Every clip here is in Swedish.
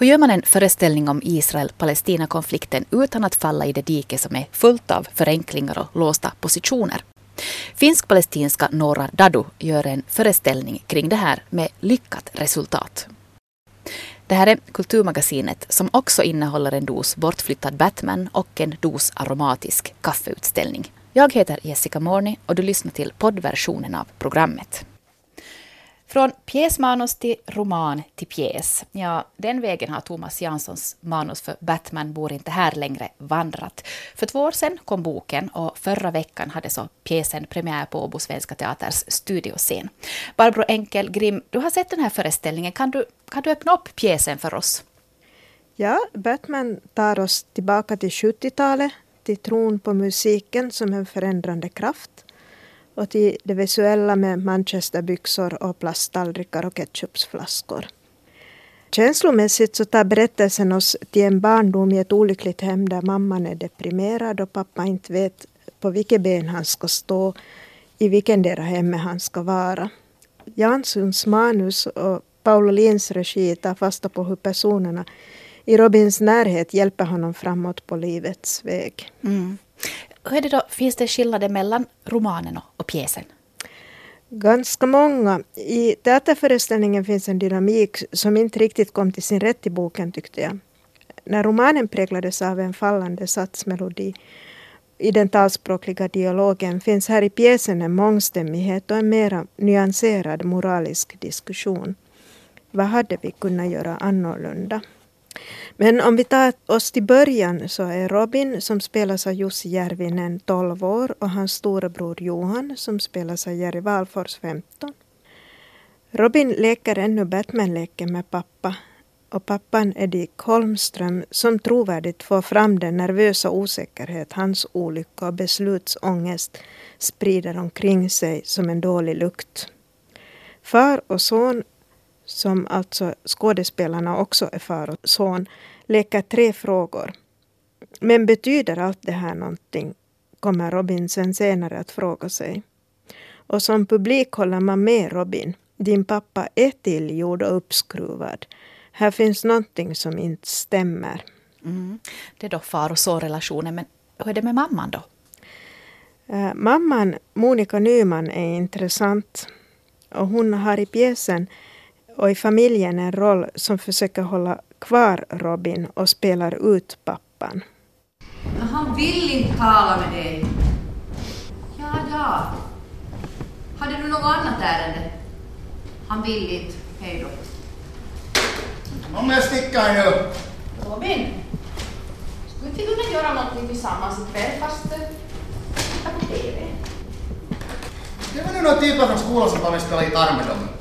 Hur gör man en föreställning om Israel-Palestina-konflikten utan att falla i det dike som är fullt av förenklingar och låsta positioner? Finsk-palestinska Nora Dadu gör en föreställning kring det här med lyckat resultat. Det här är Kulturmagasinet som också innehåller en dos bortflyttad Batman och en dos aromatisk kaffeutställning. Jag heter Jessica Morni och du lyssnar till poddversionen av programmet. Från pjäsmanus till roman till pjäs. Ja, den vägen har Thomas Janssons manus för Batman bor inte här längre vandrat. För två år sedan kom boken och förra veckan hade så pjäsen premiär på Åbo Svenska Teaters studioscen. Barbro Enkelgrim, du har sett den här föreställningen. Kan du, kan du öppna upp pjäsen för oss? Ja, Batman tar oss tillbaka till 70-talet, till tron på musiken som en förändrande kraft och till det visuella med manchesterbyxor och plasttallrikar och ketchupsflaskor. Känslomässigt så tar berättelsen oss till en barndom i ett olyckligt hem där mamman är deprimerad och pappa inte vet på vilket ben han ska stå, i vilken deras hemme hemmet han ska vara. Janssons manus och Paolo Lins regi tar fasta på hur personerna i Robins närhet hjälper honom framåt på livets väg. Mm. Hur är det då, finns det skillnader mellan romanen och pjäsen? Ganska många. I teaterföreställningen finns en dynamik som inte riktigt kom till sin rätt i boken tyckte jag. När romanen präglades av en fallande satsmelodi i den talspråkliga dialogen finns här i pjäsen en mångstämmighet och en mer nyanserad moralisk diskussion. Vad hade vi kunnat göra annorlunda? Men om vi tar oss till början så är Robin som spelas av Jussi Järvinen 12 år och hans storebror Johan som spelas av Jerry Walfors 15. Robin leker ännu Batman-leken med pappa och pappan är Dick Holmström som trovärdigt får fram den nervösa osäkerhet hans olycka och beslutsångest sprider omkring sig som en dålig lukt. Far och son som alltså skådespelarna också är far och son, leker tre frågor. Men betyder allt det här någonting? kommer Robin sen senare att fråga sig. Och som publik håller man med Robin. Din pappa är tillgjord och uppskruvad. Här finns någonting som inte stämmer. Mm. Det är då far och son-relationen, men hur är det med mamman då? Uh, mamman, Monica Nyman, är intressant. Och hon har i pjäsen och i familjen en roll som försöker hålla kvar Robin och spelar ut pappan. Han vill inte tala med dig. Ja, ja. Hade du något annat ärende? Han vill inte. Hej då. Om jag sticker nu. Robin, skulle vi kunna göra någonting tillsammans ikväll fast titta på TV? Det var nu några typer från skolan som kom spela gitarr med dem.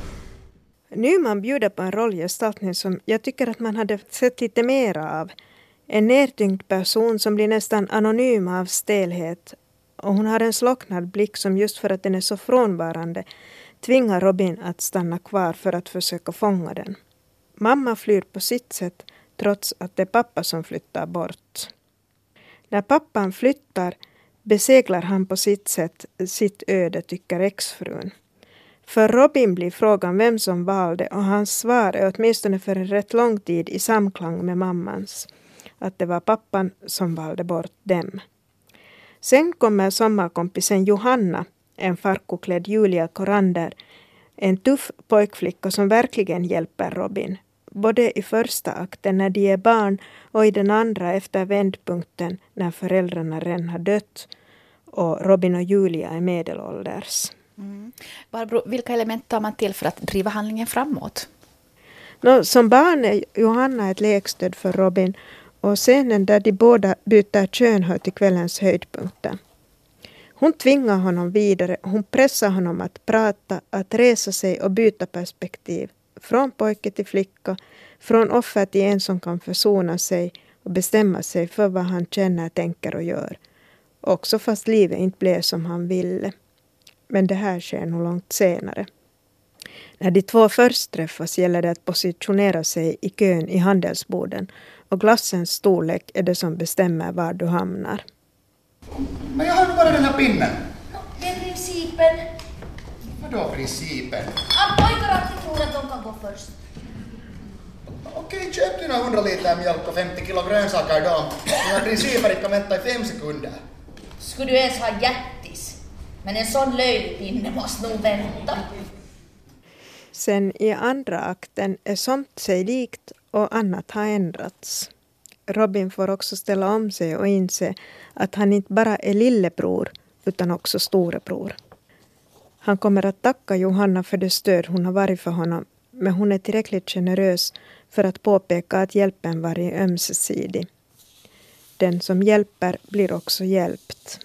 Nyman bjuder på en rollgestaltning som jag tycker att man hade sett lite mera av. En nertyngd person som blir nästan anonym av stelhet och hon har en slocknad blick som just för att den är så frånvarande tvingar Robin att stanna kvar för att försöka fånga den. Mamma flyr på sitt sätt trots att det är pappa som flyttar bort. När pappan flyttar beseglar han på sitt sätt sitt öde, tycker exfrun. För Robin blir frågan vem som valde och hans svar är åtminstone för en rätt lång tid i samklang med mammans. Att det var pappan som valde bort dem. Sen kommer sommarkompisen Johanna, en farkoklädd Julia Korander, en tuff pojkflicka som verkligen hjälper Robin. Både i första akten när de är barn och i den andra efter vändpunkten när föräldrarna redan har dött och Robin och Julia är medelålders. Mm. Barbro, vilka element tar man till för att driva handlingen framåt? No, som barn är Johanna ett lekstöd för Robin och scenen där de båda byter kön hör till kvällens höjdpunkter. Hon tvingar honom vidare, hon pressar honom att prata, att resa sig och byta perspektiv. Från pojke till flicka, från offer till en som kan försona sig och bestämma sig för vad han känner, tänker och gör. Också fast livet inte blev som han ville men det här sker nog långt senare. När de två först träffas gäller det att positionera sig i kön i handelsboden och glassens storlek är det som bestämmer var du hamnar. Men jag har ju bara den här pinnen. Det är principen. Vadå principen? Att pojkar alltid tror att de kan gå först. Okej, köp dina 100 liter mjölk och 50 kilo grönsaker då. Dina principer kan vänta i fem sekunder. Skulle du ens ha jättis? Men en sån löjpinne måste nog vänta. Sen i andra akten är somt sig likt och annat har ändrats. Robin får också ställa om sig och inse att han inte bara är lillebror utan också storebror. Han kommer att tacka Johanna för det stöd hon har varit för honom men hon är tillräckligt generös för att påpeka att hjälpen varit ömsesidig. Den som hjälper blir också hjälpt.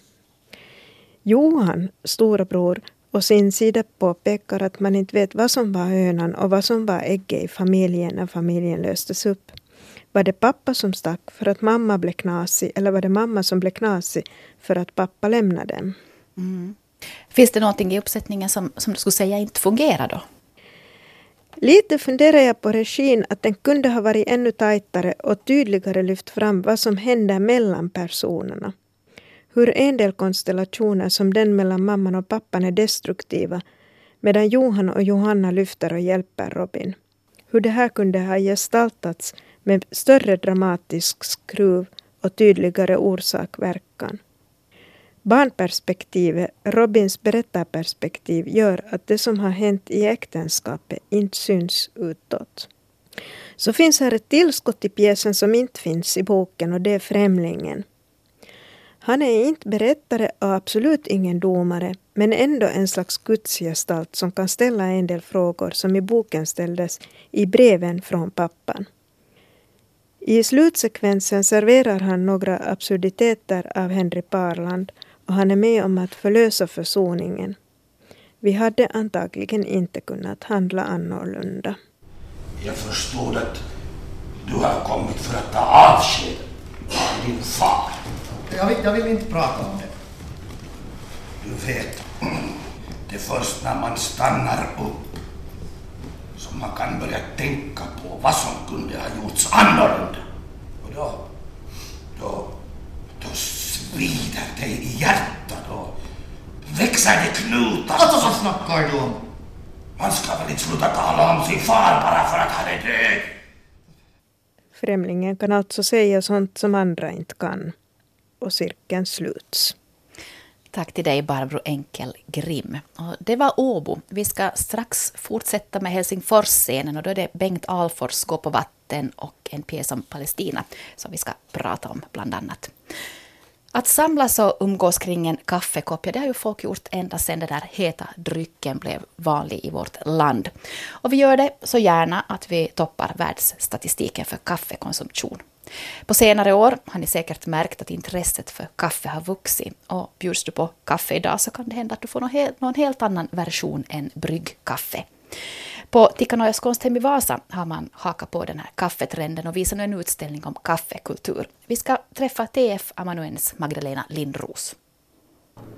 Johan, storebror, å sin sida påpekar att man inte vet vad som var hönan och vad som var ägget i familjen när familjen löstes upp. Var det pappa som stack för att mamma blev knasig eller var det mamma som blev knasig för att pappa lämnade dem? Mm. Finns det någonting i uppsättningen som, som du skulle säga inte fungerar då? Lite funderar jag på regin att den kunde ha varit ännu tajtare och tydligare lyft fram vad som händer mellan personerna. Hur en del konstellationer som den mellan mamman och pappan är destruktiva medan Johan och Johanna lyfter och hjälper Robin. Hur det här kunde ha gestaltats med större dramatisk skruv och tydligare orsak-verkan. Barnperspektivet, Robins berättarperspektiv, gör att det som har hänt i äktenskapet inte syns utåt. Så finns här ett tillskott i pjäsen som inte finns i boken och det är Främlingen. Han är inte berättare och absolut ingen domare, men ändå en slags gudsgestalt som kan ställa en del frågor som i boken ställdes i breven från pappan. I slutsekvensen serverar han några absurditeter av Henry Parland och han är med om att förlösa försoningen. Vi hade antagligen inte kunnat handla annorlunda. Jag förstod att du har kommit för att ta avsked av din far. Jag vill, jag vill inte prata om det. Du vet, det är först när man stannar upp som man kan börja tänka på vad som kunde ha gjorts annorlunda. Och då, då, då svider det i hjärtat och växer det knutar. Alltså så snackar du om? Man ska väl inte sluta tala om sin far bara för att han är död. Främlingen kan alltså säga sånt som andra inte kan. Och cirkeln sluts. Tack till dig Barbro Enkel Grimm. Och det var Åbo. Vi ska strax fortsätta med Helsingforsscenen. och då är det Bengt Alfors Gå på vatten och en pjäs om Palestina som vi ska prata om bland annat. Att samlas och umgås kring en kaffekopp, ja, det har ju folk gjort ända sedan den där heta drycken blev vanlig i vårt land. Och vi gör det så gärna att vi toppar världsstatistiken för kaffekonsumtion. På senare år har ni säkert märkt att intresset för kaffe har vuxit. Och bjuds du på kaffe idag så kan det hända att du får någon helt annan version än bryggkaffe. På Tikkanojas konsthem i Vasa har man hakat på den här kaffetrenden och visar nu en utställning om kaffekultur. Vi ska träffa TF Amanuens Magdalena Lindros.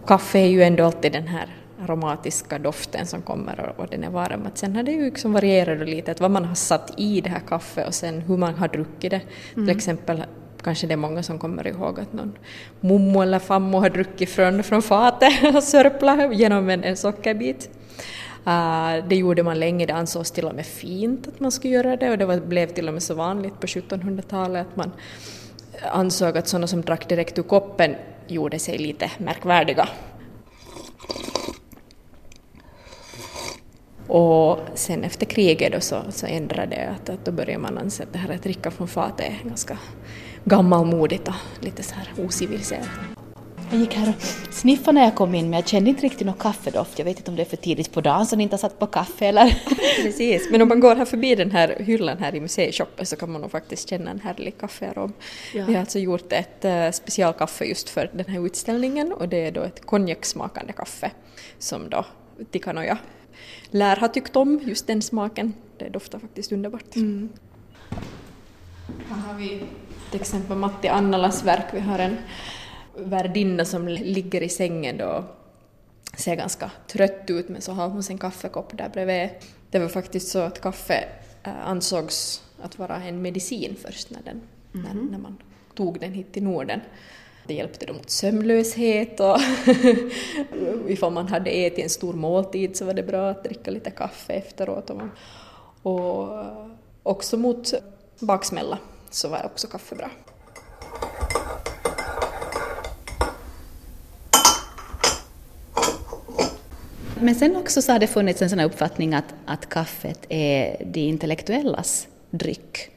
Kaffe är ju ändå alltid den här aromatiska doften som kommer och, den är varm. Att sen har det ju liksom varierat lite, att vad man har satt i det här kaffet och sen hur man har druckit det. Mm. Till exempel kanske det är många som kommer ihåg att någon mommo eller fammo har druckit från, från fatet och sörplat genom en, en sockerbit. Uh, det gjorde man länge, det ansågs till och med fint att man skulle göra det och det var, blev till och med så vanligt på 1700-talet att man ansåg att sådana som drack direkt ur koppen gjorde sig lite märkvärdiga. Och sen efter kriget då så, så ändrade det att, att då började man anse att det här att dricka från fatet är ganska gammalmodigt och lite så här ociviliserat. Jag gick här och sniffade när jag kom in men jag kände inte riktigt någon kaffedoft. Jag vet inte om det är för tidigt på dagen så ni inte har satt på kaffe eller? Precis, men om man går här förbi den här hyllan här i museishoppen så kan man nog faktiskt känna en härlig kaffearom. Ja. Vi har alltså gjort ett uh, specialkaffe just för den här utställningen och det är då ett konjaksmakande kaffe som då Tikanoja lär ha tyckt om just den smaken. Det doftar faktiskt underbart. Mm. Här har vi till exempel Matti Annalas verk. Vi har en värdinna som ligger i sängen då ser ganska trött ut men så har hon sin kaffekopp där bredvid. Det var faktiskt så att kaffe äh, ansågs att vara en medicin först när, den, mm. när, mhm. när man tog den hit till Norden. Det hjälpte då mot sömnlöshet och ifall man hade ätit en stor måltid så var det bra att dricka lite kaffe efteråt. Och, och också mot baksmälla så var också kaffe bra. Men sen också så har det funnits en sån uppfattning att, att kaffet är de intellektuellas dryck.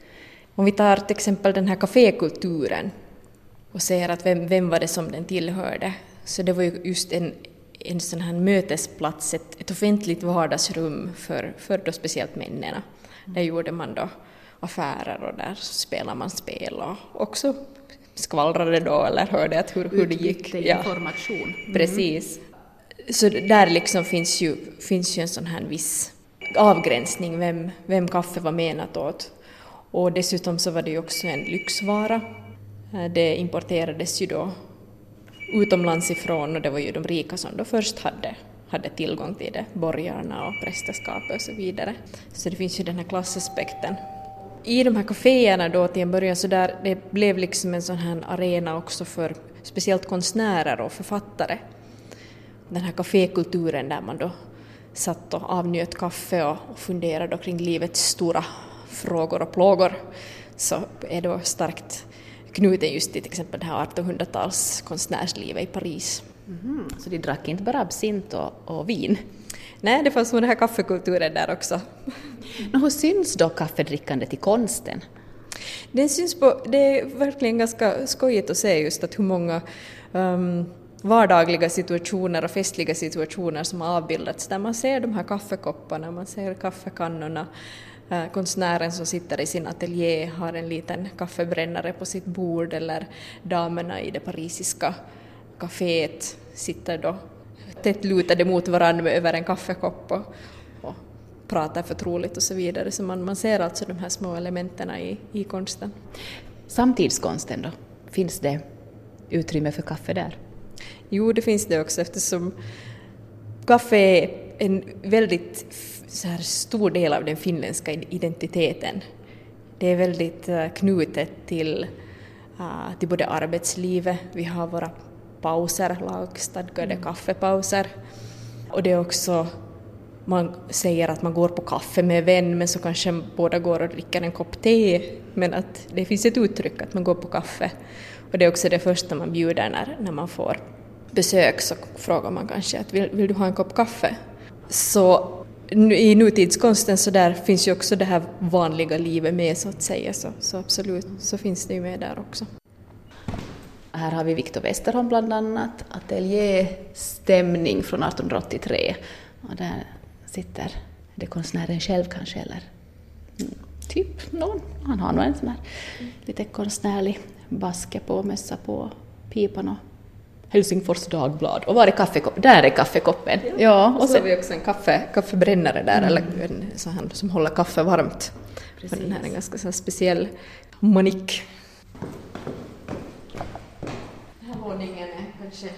Om vi tar till exempel den här kafékulturen och säger att vem, vem var det som den tillhörde, så det var ju just en, en sån här mötesplats, ett, ett offentligt vardagsrum för, för då speciellt männen. Där gjorde man då affärer och där spelade man spel och också skvallrade då eller hörde att hur, hur det gick. information. Ja, precis. Så där liksom finns ju, finns ju en sån här viss avgränsning vem, vem kaffe var menat åt. Och dessutom så var det ju också en lyxvara. Eh, det importerades ju då utomlands ifrån och det var ju de rika som då först hade, hade tillgång till det, borgarna och prästerskapet och så vidare. Så det finns ju den här klassaspekten. I de här kaféerna då till en början så där, det blev liksom en sån här arena också för speciellt konstnärer och författare. Den här kafékulturen där man då satt och avnjöt kaffe och funderade kring livets stora frågor och plågor så är då starkt knuten just till, till exempel det här 1800-tals konstnärslivet i Paris. Mm, så de drack inte bara absint och, och vin? Nej, det fanns nog den här kaffekulturen där också. Men hur syns då kaffedrickandet i konsten? Det syns på, det är verkligen ganska skojigt att se just att hur många um, vardagliga situationer och festliga situationer som har avbildats där man ser de här kaffekopparna, man ser kaffekannorna, konstnären som sitter i sin ateljé har en liten kaffebrännare på sitt bord eller damerna i det parisiska kaféet sitter då tätt lutade mot varandra över en kaffekopp och, och pratar förtroligt och så vidare. Så man, man ser alltså de här små elementen i, i konsten. Samtidskonsten då? Finns det utrymme för kaffe där? Jo, det finns det också eftersom kaffe är en väldigt så här, stor del av den finländska identiteten. Det är väldigt uh, knutet till, uh, till både arbetslivet, vi har våra pauser, lagstadgade mm. kaffepauser. Och det är också, man säger att man går på kaffe med vän men så kanske båda går och dricker en kopp te men att det finns ett uttryck att man går på kaffe. Och det är också det första man bjuder när, när man får besök så frågar man kanske att vill, vill du ha en kopp kaffe? Så i nutidskonsten så där finns ju också det här vanliga livet med så att säga så, så absolut så finns det ju med där också. Här har vi Viktor Westerholm bland annat, ateljéstämning från 1883. Och där sitter det konstnären själv kanske eller mm, typ någon. Han har nog en sån här lite konstnärlig baske på, mössa på, pipan och Helsingfors Dagblad. Och var är kaffekoppen? Där är kaffekoppen. Ja, ja och så har vi också en kaffe, kaffebrännare där, mm. eller en sån som håller kaffe varmt. Precis. den här är en ganska så speciell manik. Den här våningen är kanske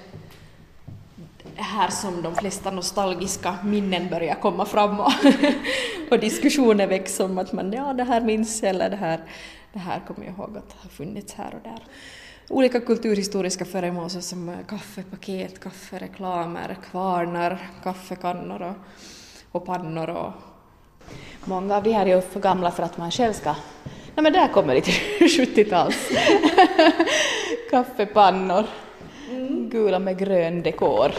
här som de flesta nostalgiska minnen börjar komma fram och, och diskussioner väcks om att man, ja det här minns eller det här, det här kommer jag ihåg att ha funnits här och där olika kulturhistoriska föremål som kaffepaket, kaffereklamer, kvarnar, kaffekannor och, och pannor. Och... Många av de här är ju för gamla för att man själv ska... Nej men där kommer lite 70-tals kaffepannor, mm. gula med grön dekor.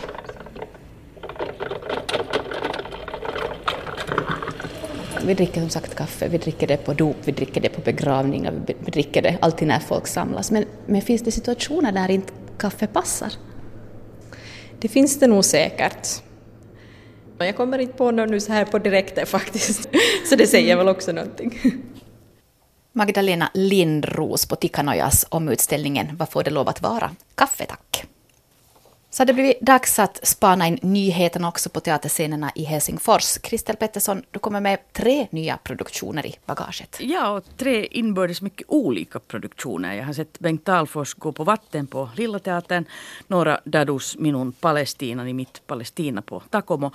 Vi dricker som sagt kaffe, vi dricker det på dop, vi dricker det på begravningar, vi dricker det alltid när folk samlas. Men, men finns det situationer där inte kaffe passar? Det finns det nog säkert. Jag kommer inte på något nu så här på direkten faktiskt, så det säger väl också någonting. Magdalena Lindros på Tikanojas om utställningen Vad får det lov att vara? Kaffe tack! Så har det blivit dags att spana in nyheterna också på teaterscenerna i Helsingfors. Kristel Pettersson, du kommer med tre nya produktioner i bagaget. Ja, och tre inbördes mycket olika produktioner. Jag har sett Bengt Dahlfors gå på vatten på Lilla Teatern, några Dadus Minun Palestinan i mitt Palestina på Takomo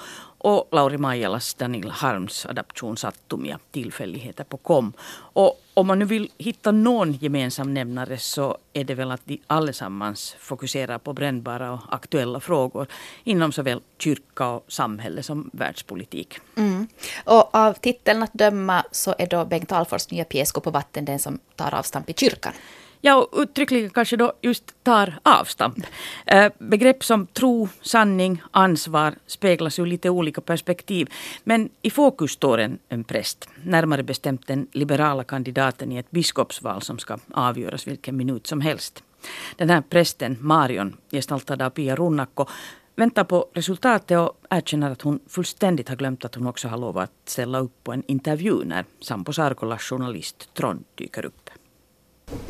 och Lauri Maijalas Daniel Harms adaption Sattumia, tillfälligheter på kom. Och om man nu vill hitta någon gemensam nämnare så är det väl att de allesammans fokuserar på brännbara och aktuella frågor inom såväl kyrka och samhälle som världspolitik. Mm. Och av titeln att döma så är då Bengt Alfors nya pjäs Gå på vatten den som tar avstamp i kyrkan. Ja, och uttryckligen kanske då just tar avstamp. Eh, begrepp som tro, sanning, ansvar speglas ur lite olika perspektiv. Men i fokus står en, en präst, närmare bestämt den liberala kandidaten i ett biskopsval som ska avgöras vilken minut som helst. Den här prästen, Marion, gestaltad av Pia Runnakko, väntar på resultatet och erkänner att hon fullständigt har glömt att hon också har lovat att ställa upp på en intervju när Sampo Sarkolas journalist Trond dyker upp.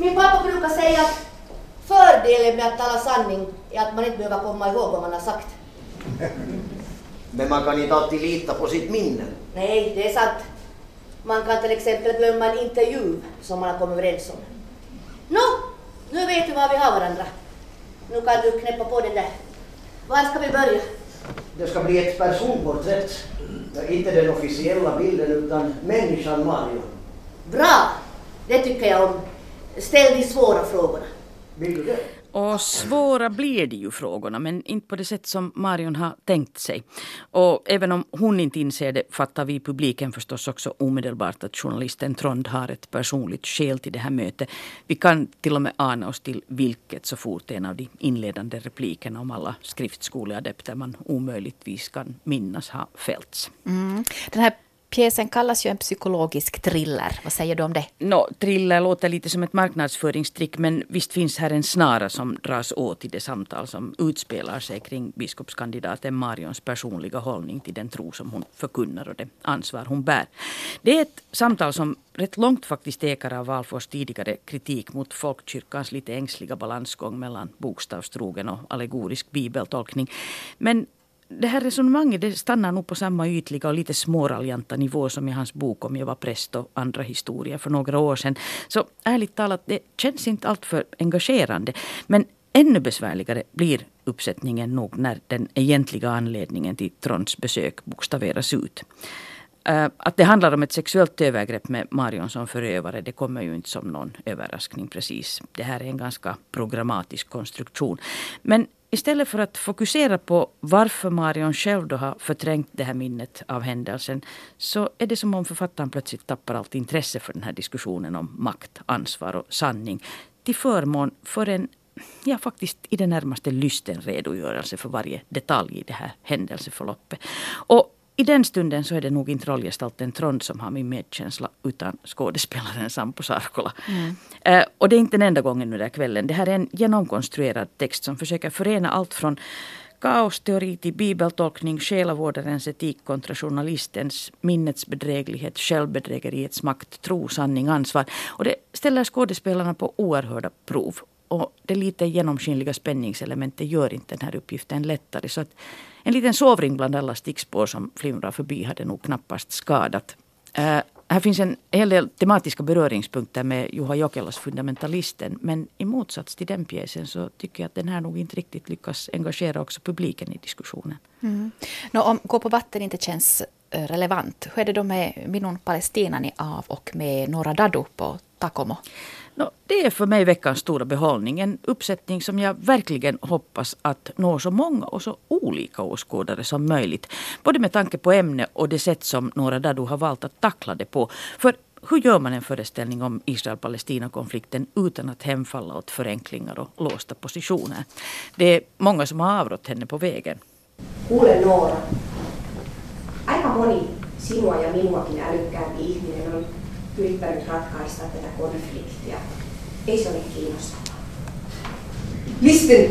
Min pappa brukar säga att fördelen med att tala sanning är att man inte behöver komma ihåg vad man har sagt. Men man kan inte alltid lita på sitt minne. Nej, det är sant. Man kan till exempel glömma en intervju som man har kommit överens om. Nå, nu vet du var vi har varandra. Nu kan du knäppa på den där. Var ska vi börja? Det ska bli ett personporträtt. Inte den officiella bilden utan människan Marion. Bra! Det tycker jag om. Ställ de svåra frågorna. Vill du det? Och svåra blir de ju frågorna, men inte på det sätt som Marion har tänkt sig. Och även om hon inte inser det fattar vi publiken förstås också omedelbart att journalisten Trond har ett personligt skäl till det här mötet. Vi kan till och med ana oss till vilket så fort en av de inledande replikerna om alla skriftskoleadepter man omöjligtvis kan minnas har fällts. Mm. Den här Pjäsen kallas ju en psykologisk thriller. Vad säger du om det? No, thriller låter lite som ett marknadsföringstrick men visst finns här en snara som dras åt i det samtal som utspelar sig kring biskopskandidaten Marions personliga hållning till den tro som hon förkunnar och det ansvar hon bär. Det är ett samtal som rätt långt faktiskt ekar av Valfors tidigare kritik mot folkkyrkans lite ängsliga balansgång mellan bokstavstrogen och allegorisk bibeltolkning. Men det här resonemanget det stannar nog på samma ytliga och lite småraljanta nivå som i hans bok om jag var präst och andra historier för några år sedan. Så ärligt talat, det känns inte alltför engagerande. Men ännu besvärligare blir uppsättningen nog när den egentliga anledningen till Tronds besök bokstaveras ut. Eh, att det handlar om ett sexuellt övergrepp med Marion som förövare det kommer ju inte som någon överraskning precis. Det här är en ganska programmatisk konstruktion. Men Istället för att fokusera på varför Marion själv då har förträngt det här minnet av händelsen så är det som om författaren plötsligt tappar allt intresse för den här diskussionen om makt, ansvar och sanning till förmån för en ja, faktiskt i det närmaste lysten redogörelse för varje detalj i det här händelseförloppet. Och i den stunden så är det nog inte rollgestalten Trond som har min medkänsla utan skådespelaren Sampo Sarkola. Mm. Eh, och det är inte den enda gången under kvällen. Det här är en genomkonstruerad text som försöker förena allt från kaosteori till bibeltolkning, själavårdarens etik kontra journalistens, minnets bedräglighet, självbedrägeriets makt, tro, sanning, ansvar. Och det ställer skådespelarna på oerhörda prov. Och det lite genomskinliga spänningselementet gör inte den här uppgiften lättare. Så att en liten sovring bland alla stickspår som flimrar förbi hade nog knappast skadat. Uh, här finns en hel del tematiska beröringspunkter med Juha Jokelas Fundamentalisten. Men i motsats till den pjäsen så tycker jag att den här nog inte riktigt lyckas engagera också publiken i diskussionen. Mm. Nå, om Gå på vatten inte känns äh, relevant, hur är det då med Minun Palestinani av och med Nora Dadu på Takomo? No, det är för mig veckans stora behållning. En uppsättning som jag verkligen hoppas att nå så många och så olika åskådare som möjligt. Både med tanke på ämne och det sätt som Nora Dadu har valt att tackla det på. För hur gör man en föreställning om Israel-Palestina-konflikten utan att hemfalla åt förenklingar och låsta positioner? Det är många som har avrått henne på vägen. Kuule Noora, aika moni sinua ja minuakin älykkäämpi ihminen on yrittänyt ratkaista tätä konfliktia. Ei se ole kiinnostavaa. Listen,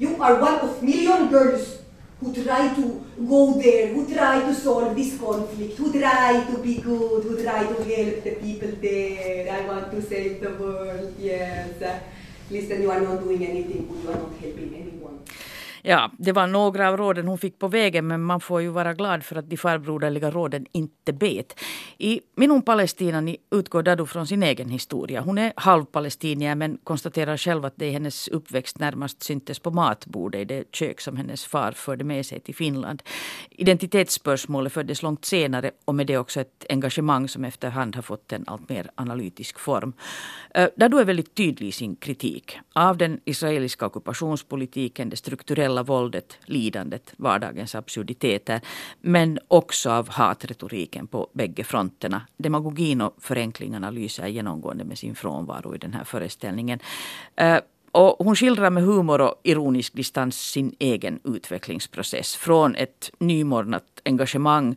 you are one of million girls who try to go there, who try to solve this conflict, who try to be good, who try to help the people there. I want to save the world, yes. Listen, you are not doing anything good, you are not helping anyone. Ja, det var några av råden hon fick på vägen men man får ju vara glad för att de farbroderliga råden inte bet. I Minun Palestina utgår Dadu från sin egen historia. Hon är halvpalestinier men konstaterar själv att det i hennes uppväxt närmast syntes på matbordet i det kök som hennes far förde med sig till Finland. Identitetsspörsmålet föddes långt senare och med det också ett engagemang som efterhand har fått en allt mer analytisk form. Eh, Dadu är väldigt tydlig i sin kritik av den israeliska ockupationspolitiken, det strukturella våldet, lidandet, vardagens absurditeter men också av hatretoriken på bägge fronterna. Demagogin och förenklingarna lyser genomgående med sin frånvaro i den här föreställningen. Eh, och hon skildrar med humor och ironisk distans sin egen utvecklingsprocess. Från ett nymornat engagemang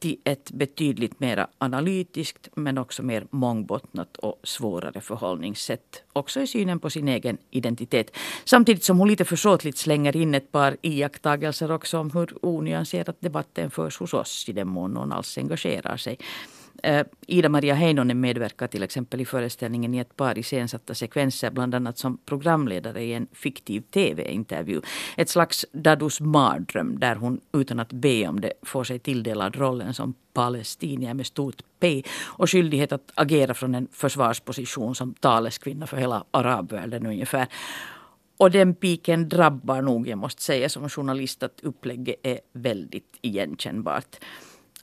till ett betydligt mer analytiskt men också mer mångbottnat och svårare förhållningssätt. Också i synen på sin egen identitet. Samtidigt som hon lite försåtligt slänger in ett par iakttagelser också om hur onyanserat debatten förs hos oss i den mån någon alls engagerar sig. Eh, Ida-Maria Heinonen medverkar till exempel i föreställningen i ett par iscensatta sekvenser, bland annat som programledare i en fiktiv tv-intervju. Ett slags Dadus mardröm där hon utan att be om det får sig tilldelad rollen som palestinier med stort P och skyldighet att agera från en försvarsposition som taleskvinna för hela arabvärlden ungefär. Och den piken drabbar nog, jag måste säga som journalist, att upplägget är väldigt igenkännbart.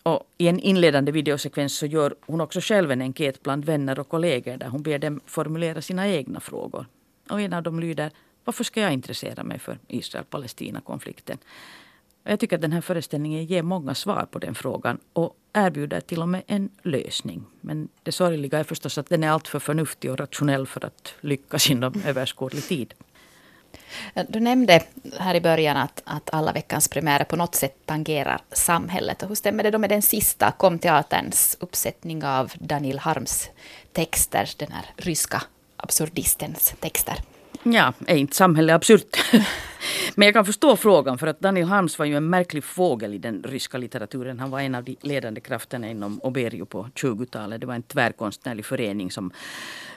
Och I en inledande videosekvens så gör hon också själv en enkät bland vänner och kollegor där hon ber dem formulera sina egna frågor. Och en av dem lyder Varför ska jag intressera mig för Israel-Palestina-konflikten? Jag tycker att den här föreställningen ger många svar på den frågan och erbjuder till och med en lösning. Men det sorgliga är förstås att den är alltför förnuftig och rationell för att lyckas inom överskådlig tid. Du nämnde här i början att, att alla veckans premiärer på något sätt tangerar samhället. hur stämmer det då med den sista, Komteaterns uppsättning av Daniel Harms texter, den här ryska absurdistens texter? Ja, är inte samhället absurt? Men jag kan förstå frågan för att Daniel Harms var ju en märklig fågel i den ryska litteraturen. Han var en av de ledande krafterna inom Oberio på 20-talet. Det var en tvärkonstnärlig förening som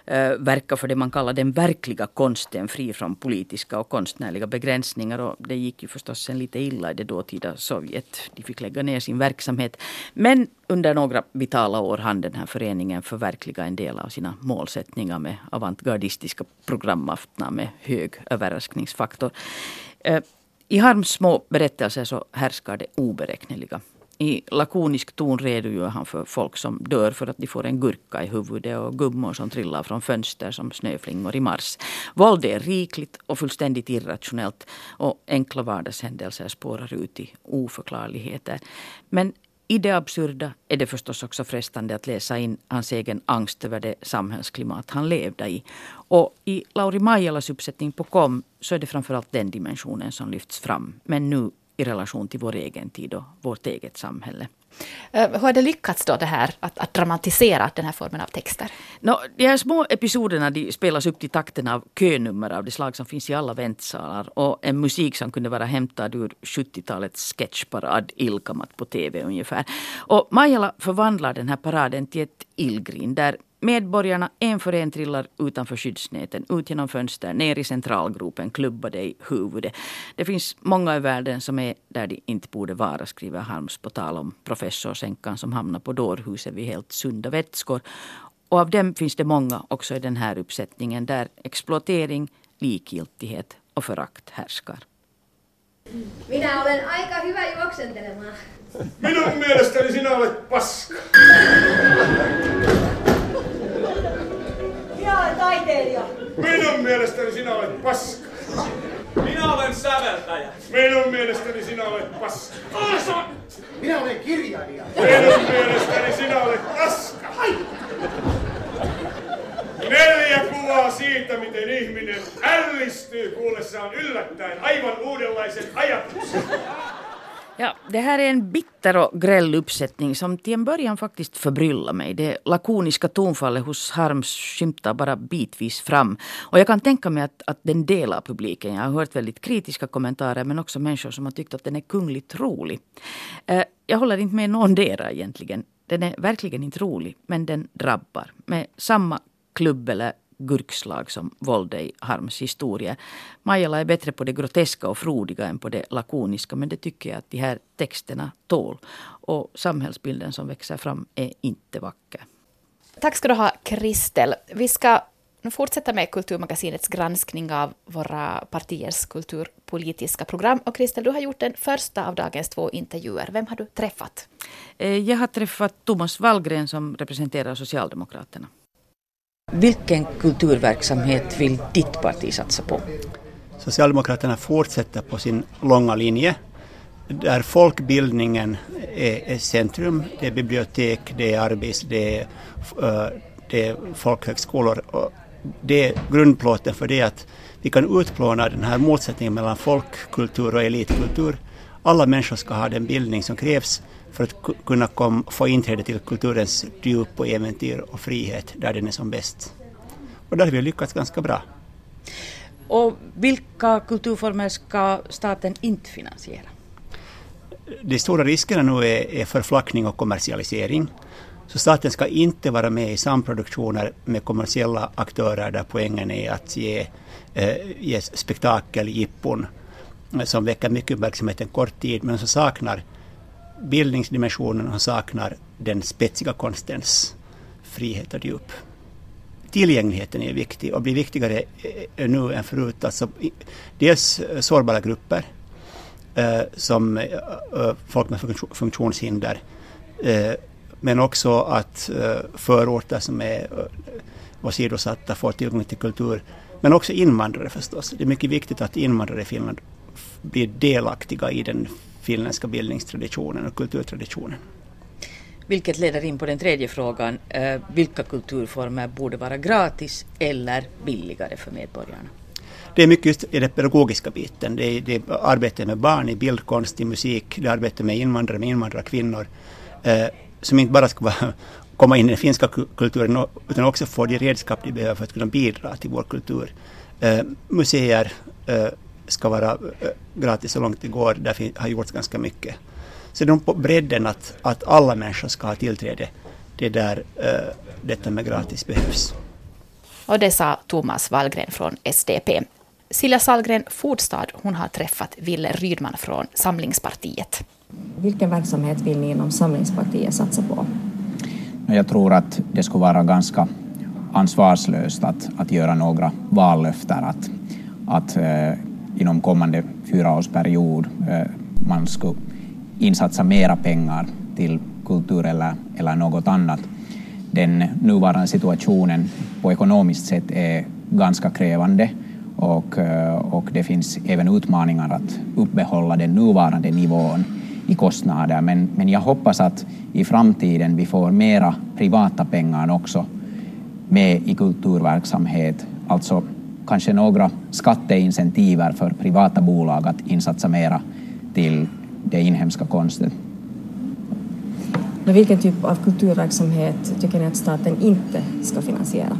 eh, verkar för det man kallar den verkliga konsten fri från politiska och konstnärliga begränsningar. Och det gick ju förstås sen lite illa i det dåtida Sovjet. De fick lägga ner sin verksamhet. Men under några vitala år hann den här föreningen förverkliga en del av sina målsättningar med avantgardistiska programaftnar med hög överraskningsfaktor. Eh, I Harms små berättelser så härskar det oberäkneliga. I lakonisk ton redogör han för folk som dör för att de får en gurka i huvudet och gummor som trillar från fönster som snöflingor i mars. Våld är rikligt och fullständigt irrationellt och enkla vardagshändelser spårar ut i oförklarligheter. Men i det absurda är det förstås också frestande att läsa in hans egen angst över det samhällsklimat han levde i. Och i Lauri Maijalas uppsättning på KOM så är det framförallt den dimensionen som lyfts fram. Men nu i relation till vår egen tid och vårt eget samhälle. Eh, hur har det lyckats då det här att, att dramatisera den här formen av texter? No, de här små episoderna de spelas upp till takten av könummer av det slag som finns i alla väntsalar och en musik som kunde vara hämtad ur 70-talets sketchparad Ilkamat på tv ungefär. Och Majala förvandlar den här paraden till ett illgrin där Medborgarna en för en trillar utanför skyddsnäten, ut genom fönster, ner i centralgropen, klubbade i huvudet. Det finns många i världen som är där de inte borde vara, skriver Harms på tal om professorsänkan som hamnar på dårhuset vid helt sunda vätskor. Och av dem finns det många också i den här uppsättningen där exploatering, likgiltighet och förakt härskar. Minä olen aika hyvä juoksentelemaan. Minun mielestäni sinä olet paska. Minä olen taiteilija. Minun mielestäni sinä olet paska. Minä olen säveltäjä. Minun mielestäni sinä olet paska. Asa! Minä olen kirjailija. Minun mielestäni sinä olet paska. Neljä kuvaa siitä, miten ihminen ällistyy kuullessaan yllättäen aivan uudenlaisen ajatuksen. Ja, det här är en bitter och gräll uppsättning som till en början faktiskt förbryllar mig. Det lakoniska tonfallet hos Harms skymtar bara bitvis fram. Och jag kan tänka mig att, att den delar publiken. Jag har hört väldigt kritiska kommentarer men också människor som har tyckt att den är kungligt rolig. Eh, jag håller inte med någon dera egentligen. Den är verkligen inte rolig men den drabbar. Med samma klubb eller gurkslag som våld i Harms historia. Majala är bättre på det groteska och frodiga än på det lakoniska men det tycker jag att de här texterna tål. Och samhällsbilden som växer fram är inte vacker. Tack ska du ha, Kristel. Vi ska nu fortsätta med Kulturmagasinets granskning av våra partiers kulturpolitiska program. Och Kristel, du har gjort den första av dagens två intervjuer. Vem har du träffat? Eh, jag har träffat Thomas Wallgren som representerar Socialdemokraterna. Vilken kulturverksamhet vill ditt parti satsa på? Socialdemokraterna fortsätter på sin långa linje där folkbildningen är, är centrum. Det är bibliotek, det är arbets, det är, eh, det är folkhögskolor. Och det är grundplåten för det att vi kan utplåna den här motsättningen mellan folkkultur och elitkultur. Alla människor ska ha den bildning som krävs för att kunna kom, få inträde till kulturens djup och äventyr och frihet där den är som bäst. Och där har vi lyckats ganska bra. Och vilka kulturformer ska staten inte finansiera? De stora riskerna nu är, är förflackning och kommersialisering. Så staten ska inte vara med i samproduktioner med kommersiella aktörer där poängen är att ge, eh, ge spektakel, jippon som väcker mycket uppmärksamhet en kort tid men som saknar bildningsdimensionen och saknar den spetsiga konstens frihet och djup. Tillgängligheten är viktig och blir viktigare eh, nu än förut. Alltså, dels eh, sårbara grupper eh, som eh, eh folk med funktionshinder men också att förorter som är åsidosatta får tillgång till kultur. Men också invandrare förstås. Det är mycket viktigt att invandrare i Finland blir delaktiga i den finländska bildningstraditionen och kulturtraditionen. Vilket leder in på den tredje frågan. Eh, vilka kulturformer borde vara gratis eller billigare för medborgarna? Det är mycket just i den pedagogiska biten. Det är, det är arbete med barn i bildkonst, i musik, det är arbete med invandrare, med invandrarkvinnor. Eh, som inte bara ska vara, komma in i den finska kulturen utan också få de redskap de behöver för att kunna bidra till vår kultur. Eh, museer, eh, ska vara eh, gratis så långt det går. Där har gjorts ganska mycket. Så de på bredden att, att alla människor ska ha tillträde, det är där uh, detta med gratis behövs. Och det sa Thomas Wallgren från SDP. Silja Salgren Fordstad hon har träffat Ville Rydman från Samlingspartiet. Vilken verksamhet vill ni inom Samlingspartiet satsa på? Jag tror att det skulle vara ganska ansvarslöst att, att göra några vallöften. Att, att eh, inom kommande fyraårsperiod eh, man skulle insatsa mera pengar till kultur eller, eller något annat. Den nuvarande situationen på ekonomiskt sätt är ganska krävande och, eh, och det finns även utmaningar att uppehålla den nuvarande nivån i kostnader. Men, men jag hoppas att i framtiden vi får mera privata pengar också med i kulturverksamhet, alltså kanske några skatteincentiver för privata bolag att insatsa mera till det inhemska konsten. Men vilken typ av kulturverksamhet tycker ni att staten inte ska finansiera?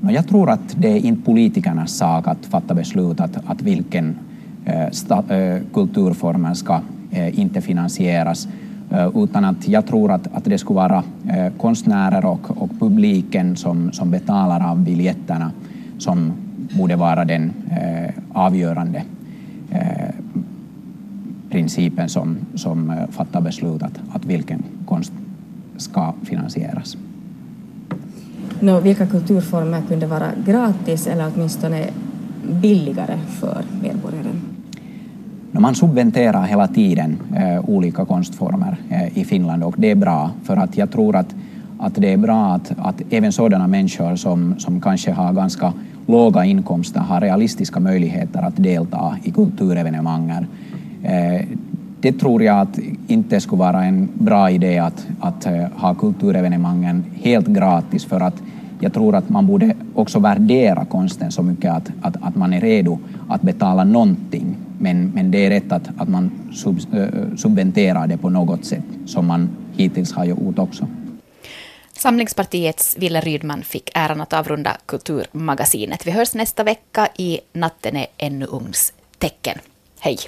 Jag tror att det är inte politikernas sak att fatta beslut att, att vilken eh, kulturformen ska eh, inte finansieras utan att jag tror att, att det skulle vara konstnärer och, och publiken som, som betalar av biljetterna som borde vara den eh, avgörande eh, principen som, som eh, fattar beslut att, att vilken konst ska finansieras. No, vilka kulturformer kunde vara gratis eller åtminstone billigare för medborgaren? No, man subventerar hela tiden eh, olika konstformer eh, i Finland och det är bra för att jag tror att, att det är bra att, att även sådana människor som, som kanske har ganska låga inkomster har realistiska möjligheter att delta i kulturevenemangen. Eh, det tror jag att inte skulle vara en bra idé att, att eh, ha kulturevenemangen helt gratis för att jag tror att man borde också värdera konsten så mycket att, att, att man är redo att betala någonting. Men, men det är rätt att, att man sub, eh, subventerar det på något sätt som man hittills har gjort också. Samlingspartiets Ville Rydman fick äran att avrunda Kulturmagasinet. Vi hörs nästa vecka i Natten är ännu ungs tecken. Hej!